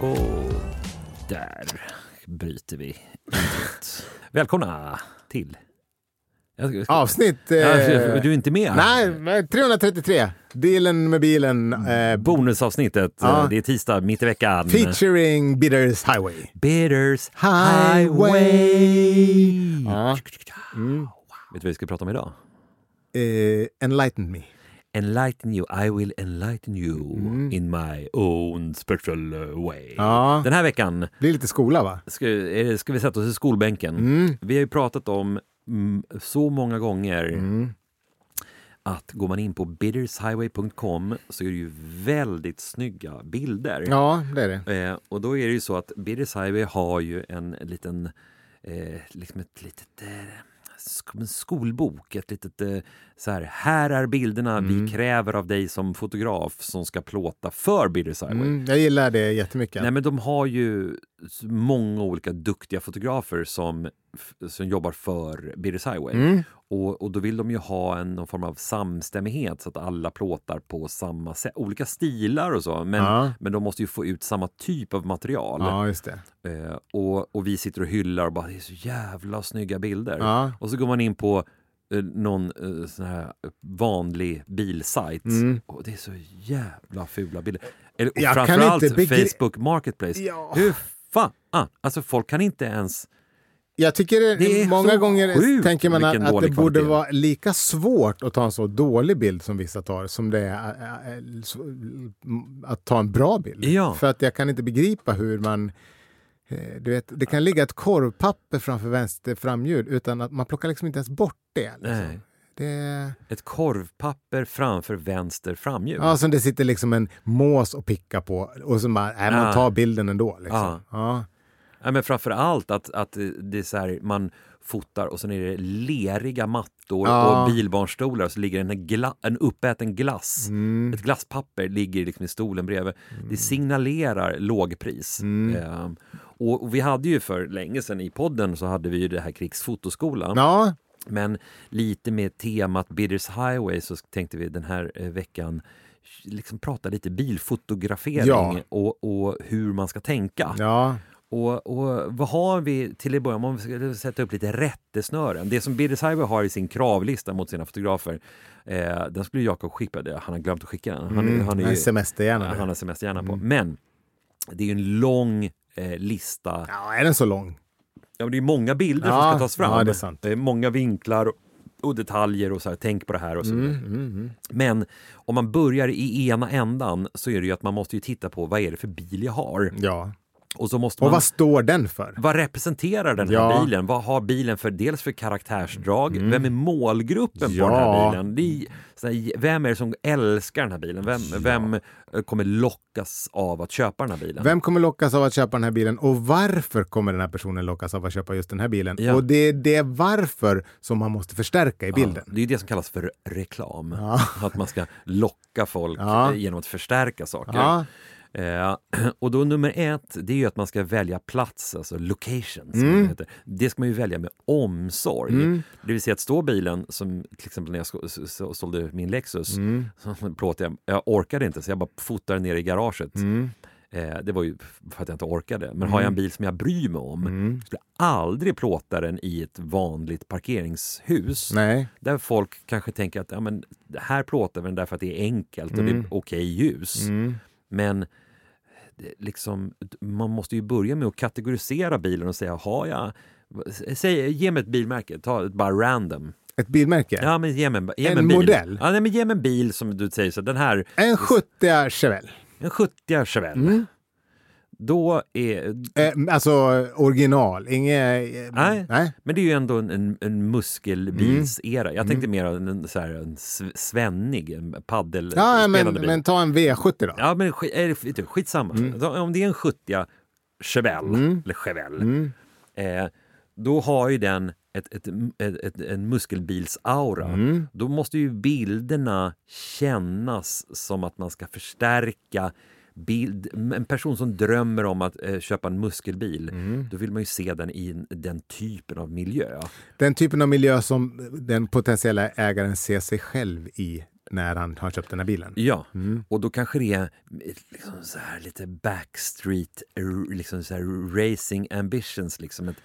Och där bryter vi. Välkomna till... Jag ska- Avsnitt... Eh, Ja, du är inte med? Nej, men 333. Dealen med bilen. Eh, Bonusavsnittet. Ja. Det är tisdag, mitt i veckan. featuring Bitters Highway. Bitters Highway. Highway. Ja. Mm. Vet du vad vi ska prata om idag? Eh, enlighten me. Enlighten you, I will enlighten you in my own special way. Mm. Ja. Den här veckan blir lite skola va? ska, eh, ska vi sätta oss i skolbänken. Mm. Vi har ju pratat om mm, så många gånger Mm. att går man in på bittershighway.com så är det ju väldigt snygga bilder. Ja, det är det. Eh, och då är det ju så att Bitters Highway har ju en liten, eh, liksom ett litet eh, skolbok, ett litet eh, så här, här är bilderna vi kräver av dig som fotograf som ska plåta för Bitters Highway. Mm, jag gillar det jättemycket. Nej men de har ju många olika duktiga fotografer som, som jobbar för Bitters Highway. Mm. Och, och då vill de ju ha en någon form av samstämmighet så att alla plåtar på samma sätt. Olika stilar och så, men, Ja. men de måste ju få ut samma typ av material. Ja, just det. Eh, och, och vi sitter och hyllar och bara det är så jävla snygga bilder. Ja. Och så går man in på eh, någon eh, sån här vanlig bilsajt Mm. och det är så jävla fula bilder. Eller, och Jag framförallt Facebook Marketplace. Ja. Hur fan? Alltså folk kan inte ens... Jag tycker det, Det många gånger sjukt tänker man att, vilken att det borde kvalitet. vara lika svårt att ta en så dålig bild som vissa tar som det är äh, äh, så- att ta en bra bild. Ja. För att jag kan inte begripa hur man... eh, Du vet, det kan ligga ett korvpapper framför vänster framhjul utan att man plockar liksom inte ens bort det. Liksom. Det Ett korvpapper framför vänster framhjul. ja, som det sitter liksom en mås och pickar på och så bara, nej, man Ja. tar bilden ändå. Liksom. Ja. Ja. Ja, men framför allt att, att det är så här, man fotar och sen är det leriga mattor Ja. och bilbarnstolar och så ligger en, gla, en uppäten glass. Mm. Ett glasspapper ligger liksom i stolen bredvid. Det signalerar lågpris. Mm. Ehm, och, och vi hade ju för länge sedan i podden så hade vi ju det här krigsfotoskolan. ja, Men lite med temat Bitters Highway så tänkte vi den här eh, veckan liksom prata lite bilfotografering Ja. och, och hur man ska tänka. ja. Och, och vad har vi till att börja med? Om vi ska sätta upp lite rättesnören. Det som Bitters Highway har i sin kravlista mot sina fotografer, eh, den skulle Jakob skicka. Han har glömt att skicka den. Han, Mm. han, är ju, semesterhjärna. han har semesterhjärna på. Men det är en lång eh, lista. Ja, är den så lång? Ja, men det är många bilder Ja, som ska tas fram. ja, det är sant. många vinklar och, och detaljer och så här, tänk på det här och så. Mm, mm, mm. Men om man börjar i ena ändan så är det ju att man måste ju titta på vad är det för bil jag har. Ja. Och så måste Och man... vad står den för? Vad representerar den här Ja. bilen? Vad har bilen för dels för karaktärsdrag? Vem är målgruppen på Ja. den här bilen? Det är, här, vem är det som älskar den här bilen? Vem, vem eh, kommer lockas av att köpa den här bilen? Vem kommer lockas av att köpa den här bilen och varför kommer den här personen lockas av att köpa just den här bilen? Ja. Och det är det varför som man måste förstärka i bilden. Ja, det är det som kallas för reklam. Ja. Att man ska locka folk Ja. genom att förstärka saker. Eh, och då nummer ett, det är ju att man ska välja plats, alltså location. som Mm. det, heter. det ska man ju välja med omsorg. Det vill säga att stå bilen, som till exempel när jag sålde min Lexus, Mm. så jag, jag orkade inte så jag bara fotade ner i garaget. Mm. Eh, det var ju för att jag inte orkade. Men har jag en bil som jag bryr mig om, Mm. skulle jag aldrig plåta den i ett vanligt parkeringshus. Nej. Där folk kanske tänker att ja, men, här plåtar vi den därför att det är enkelt och det är okej ljus. Mm. Men liksom, man måste ju börja med att kategorisera bilen och säga, har jag... Säg, ge mig ett bilmärke, ta ett bara random. Ett bilmärke? Ja, men ge mig, ge En en bil. modell? Ja, nej, men ge mig en bil som du säger, så den här, En 70 Chevelle. en 70 Chevelle. Mm. Då är... Eh, alltså original, inget... Nej. nej. Men det är ju ändå en, en, en muskelbilsera. Jag tänkte mer en, en, så här, en sv- svennig, en paddel Ja, men, bil. men ta en V70 då. Ja, men skit, är det, skitsamma. Så Om det är en 70 Chevelle, eller Chevelle, Mm. eh, då har ju den ett, ett, ett, ett, en muskelbilsaura. Mm. Då måste ju bilderna kännas som att man ska förstärka bild, en person som drömmer om att eh, köpa en muskelbil, Mm. då vill man ju se den i en- den typen av miljö. Den typen av miljö som den potentiella ägaren ser sig själv i när han har köpt den här bilen. Ja, Mm. och då kanske det är liksom så här lite backstreet liksom så här racing ambitions. Liksom ett,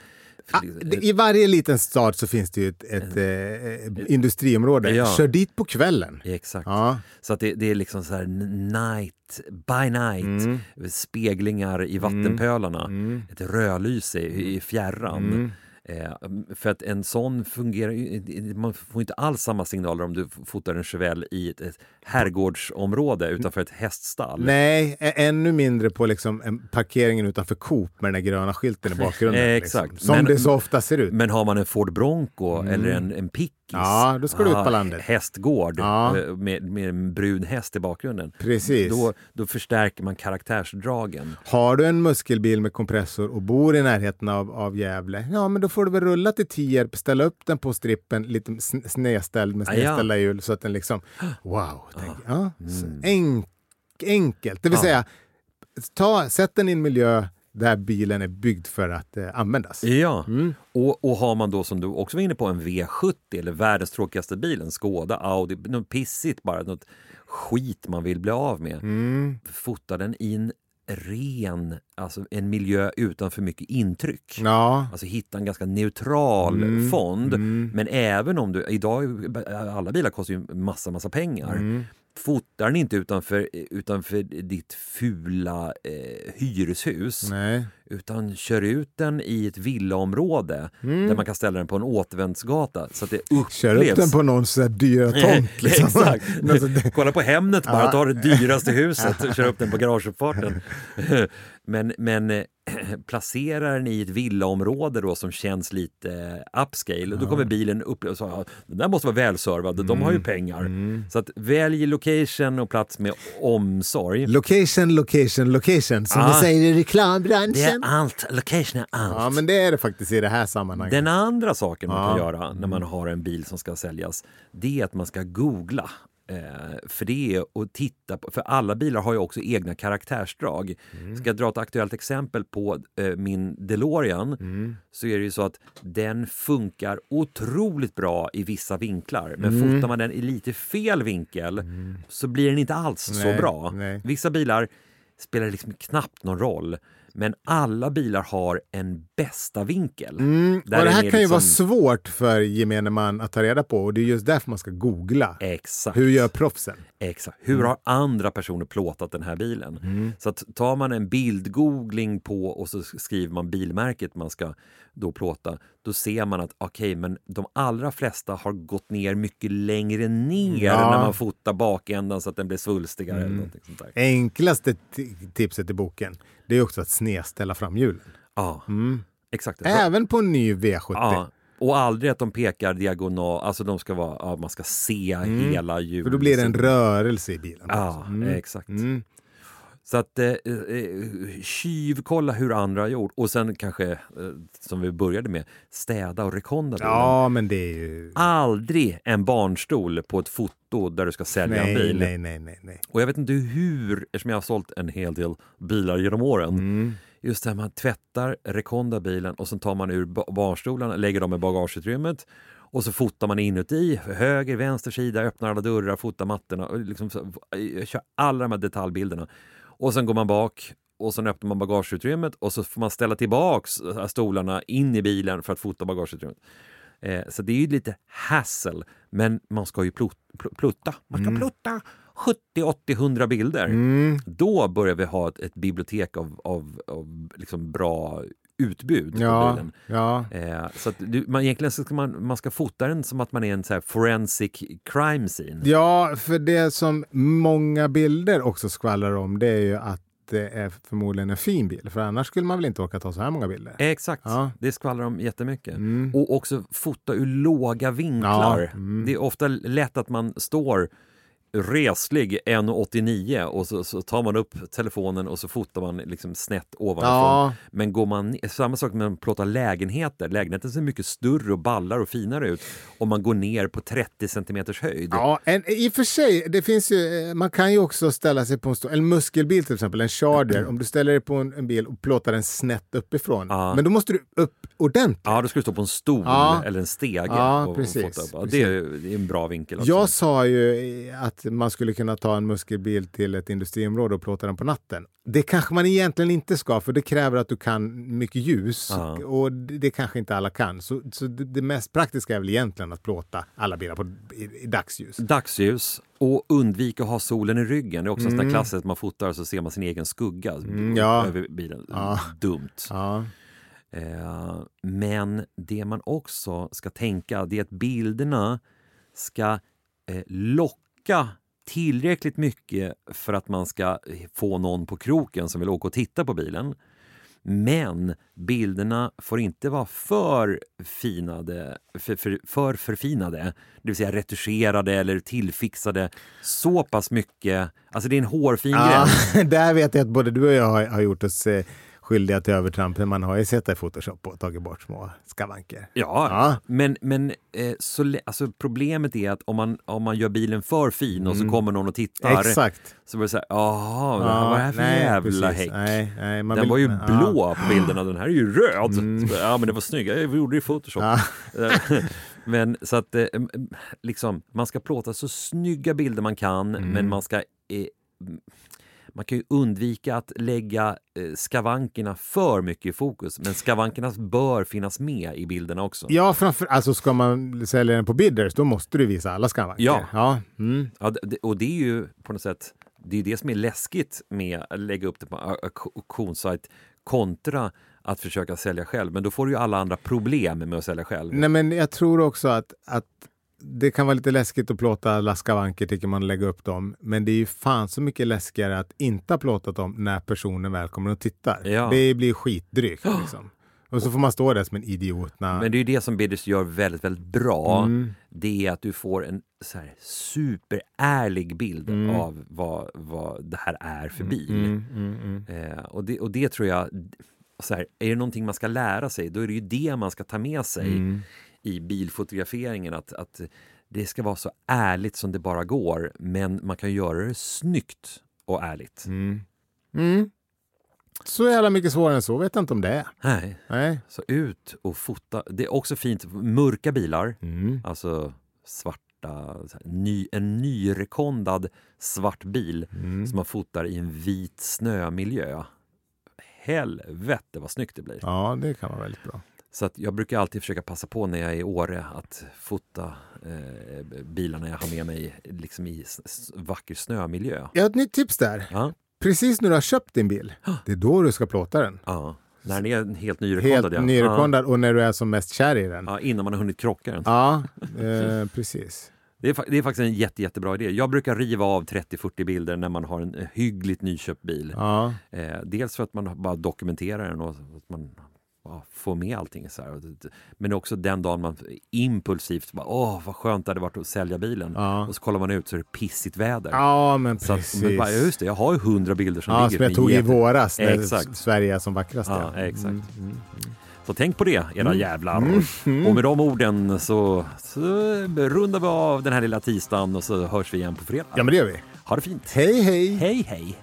Ah, det- I varje liten stad så finns det ju ett, ett, eh, industriområde. Ja. Kör dit på kvällen. Exakt. Ja. Så att det, det är liksom så här night, by night, Mm. speglingar i vattenpölarna, Mm. ett rödlyse i, i fjärran. Mm. Eh, för att en sån fungerar ju, man får inte alls samma signaler om du fotar en Chevelle i ett, ett herrgårdsområde utanför ett häststall. Nej, ännu mindre på liksom en parkeringen utanför Coop med den där gröna skylten i bakgrunden. Eh, liksom. exakt. Som Men- det så ofta ser ut. Men har man en Ford Bronco eller en, en Pickis, Mm. Ja, då ska du ut på landet. hästgård Ja. eh, med, med en brun häst i bakgrunden. Precis. Då, då förstärker man karaktärsdragen. Har du en muskelbil med kompressor och bor i närheten av, av Gävle, ja men då får du väl rulla till Tierp, ställa upp den på strippen, lite sn- snedställd med Ah, snedställda hjul så att den liksom, wow. Tänk, ja, Mm. enk, enkelt, det vill säga, ta, sätt den i en miljö där bilen är byggd för att eh, användas. Ja, Mm. och, och har man då som du också var inne på en V70 eller världens tråkigaste bil, en Skoda, Audi, något pissigt bara, något skit man vill bli av med. Mm. Fota den i en ren, alltså en miljö utan för mycket intryck. Ja. Alltså hitta en ganska neutral Mm, fond. mm. Men även om du, idag, alla bilar kostar ju massa, massa pengar. Mm. Fotar den inte utanför, utanför ditt fula eh, hyreshus Nej. utan kör ut den i ett villaområde där man kan ställa den på en återvändsgata så att det upplevs. Mm. Kör upp den på någon sån här dyra tomt. Liksom. Exakt. Kolla på Hemnet bara, ta det dyraste huset, kör upp den på garageuppfarten. Men, men eh, placera den i ett villaområde då som känns lite upscale. Då kommer bilen upp och ja, den där måste vara välservad, de har ju pengar. Så att välj location och plats med omsorg. Location, location, location, som Ah. vi säger i Det är reklambranschen. allt, location är allt. Ja, men det är det faktiskt i det här sammanhanget. Den andra saken man Ja. kan göra när man har en bil som ska säljas, det är att man ska googla. Eh, för det är att titta på, för alla bilar har ju också egna karaktärsdrag. Ska jag dra ett aktuellt exempel på eh, min DeLorean så är det ju så att den funkar otroligt bra i vissa vinklar. Men fotar man den i lite fel vinkel så blir den inte alls Nej, så bra. nej. Vissa bilar spelar liksom knappt någon roll. Men alla bilar har en bästa vinkel. Mm, och det är här kan ju liksom- vara svårt för gemene man att ta reda på och det är just därför man ska googla. Exakt. Hur gör proffsen? Exakt. Hur har andra personer plåtat den här bilen? Mm. Så att tar man en bildgoogling på och så skriver man bilmärket man ska då plåta, då ser man att okej, men de allra flesta har gått ner mycket längre ner Ja. Mm. när man fotar bakändan så att den blir svulstigare. Eller någonting sånt där. Enklaste tipset i boken det är också att snedställa framhjulen. Ja, Mm. exakt. Även på en ny V70. Ja. Och aldrig att de pekar diagonal, alltså de ska vara, ja, man ska se hela hjulet. Mm. För då blir det en rörelse i bilen. Ja, Mm. exakt. Så att eh, eh, tjuvkolla hur andra har gjort och sen kanske, eh, som vi började med, städa och rekonda bilen. Ja, men det är ju... Aldrig en barnstol på ett foto där du ska sälja en Nej, bil. nej, nej, nej, nej. Och jag vet inte hur, eftersom jag har sålt en hel del bilar genom åren, Mm. just det här man tvättar, rekonda bilen och sen tar man ur ba- barnstolarna, lägger dem i bagageutrymmet och så fotar man inuti, höger, vänster sida, öppnar alla dörrar, fotar mattorna och liksom jag kör alla de här detaljbilderna. Och sen går man bak och sen öppnar man bagageutrymmet och så får man ställa tillbaks eh, stolarna in i bilen för att fota bagageutrymmet. Eh, så det är ju lite hassle, men man ska ju plut, pl- plutta. Man ska plutta 70, 80, 100 bilder. Mm. Då börjar vi ha ett, ett bibliotek av, av, av liksom bra utbud på Ja, bilen. ja. Eh, så du, man, egentligen så ska man, man ska fota den som att man är en så forensic crime scene. Ja, för det som många bilder också skvallrar om det är ju att det är förmodligen en fin bil. För annars skulle man väl inte orka ta så här många bilder. Exakt, Ja. det skvallrar om jättemycket. Mm. Och också fota ur låga vinklar. Ja, mm. Det är ofta lätt att man står reslig 1,89 och så, så tar man upp telefonen och så fotar man liksom snett ovanifrån. Ja. Men går man, samma sak med att plåta lägenheter. Lägenheten ser mycket större och ballar och finare ut om man går ner på 30 centimeters höjd. Ja, en, i och för sig, det finns ju, man kan ju också ställa sig på en, stor, en muskelbil till exempel, en Charger. Om du ställer dig på en, en bil och plåtar den snett uppifrån. Ja. Men då måste du upp ordentligt. Ja, då ska du stå på en stol Ja. eller en stege. Ja, och, precis, och fota upp. Ja, det, är, det är en bra vinkel. Också. Jag sa ju att man skulle kunna ta en muskelbil till ett industriområde och plåta den på natten. Det kanske man egentligen inte ska, för det kräver att du kan mycket ljus Ja. och det, det kanske inte alla kan. Så, så det, det mest praktiska är väl egentligen att plåta alla bilar på, i, i dagsljus. Dagsljus och undvika att ha solen i ryggen. Det är också en sån Mm. klassiskt att man fotar så ser man sin egen skugga ja. över bilen. Ja. Dumt. Ja. Eh, men det man också ska tänka det är att bilderna ska eh, locka tillräckligt mycket för att man ska få någon på kroken som vill åka och titta på bilen. Men bilderna får inte vara för finade, för, för, för förfinade, det vill säga retuscherade eller tillfixade så pass mycket. Alltså det är en hårfin Ja, gräns. där vet jag att både du och jag har, har gjort oss eh, skyldiga till övertramp. Men man har ju sett det i Photoshop och tagit bort små skavanker. Ja, Ja. men, men eh, så, alltså, problemet är att om man, om man gör bilen för fin och så kommer någon och tittar Mm. Exakt. så blir det så här, jaha, vad var det här för nej, jävla precis. häck? Nej, nej, Den vill- var ju ja. Mm. blå på bilderna, den här är ju röd. Så, ja, men det var snyggt, jag gjorde det i Photoshop. Ja. men så att eh, liksom, man ska plåta så snygga bilder man kan, Mm. men man ska eh, man kan ju undvika att lägga eh, skavankerna för mycket i fokus, men skavankerna bör finnas med i bilderna också. Ja, framför, alltså ska man sälja den på bidders, då måste du visa alla skavanker. Ja. ja. Mm. Ja, det- och det är ju på något sätt det är det som är läskigt med att lägga upp det på auktionssajt kontra att försöka sälja själv. Men då får du ju alla andra problem med att sälja själv. Nej, men jag tror också att, att det kan vara lite läskigt att plåta alla skavanker, tycker man, lägga upp dem. Men det är ju fan så mycket läskigare att inte ha plåtat dem när personen väl kommer och tittar. Ja. Det blir skitdrygt liksom. Och så får man stå där som en idiot. När... Men det är ju det som Bidders gör väldigt, väldigt bra. Mm. Det är att du får en så här superärlig bild Mm. av vad, vad det här är för bil. Mm, mm, mm. Eh, och, det, och det tror jag, så här, är det någonting man ska lära sig, då är det ju det man ska ta med sig Mm. I bilfotograferingen. Att, att det ska vara så ärligt som det bara går, men man kan göra det snyggt och ärligt. Mm. Mm. Så jävla mycket svårare än så vet jag inte om det är. Nej, Nej. så ut och fota. Det är också fint, mörka bilar, Mm. alltså svarta, ny, en nyrekondad svart bil Mm. som man fotar i en vit snömiljö. Helvete vad snyggt det blir. Ja, det kan vara väldigt bra. Så att jag brukar alltid försöka passa på när jag är i Åre att fota eh, bilarna jag har med mig liksom i vacker snömiljö. Jag har ett nytt tips där. Ja, Precis när du har köpt din bil, det är då du ska plåta den. ja. När den är helt nyrekondad. Helt ja. nyrekondad och när du är som mest kär i den. Ja, innan man har hunnit krocka den. Ja, eh, precis. Det, är, det är faktiskt en jätte, jättebra idé. Jag brukar riva av 30-40 bilder när man har en hyggligt nyköpt bil. Ja. Eh, dels för att man bara dokumenterar den och att man ja, får med allting. Så här. Men också den dagen man impulsivt bara, åh vad skönt det hade varit att sälja bilen. Ja. Och så kollar man ut så är det pissigt väder. ja, men Så att, precis. men bara, just det, jag har ju hundra bilder som Ja, ligger. som jag tog i våras när Exakt. Sverige är som vackrast. Ja, exakt. Mm, mm. Så tänk på det, era jävlar. Mm. Och med de orden så, så rundar vi av den här lilla tisdagen och så hörs vi igen på fredag. Ja, men det gör vi. Ha det fint. Hej, hej! Hej, hej!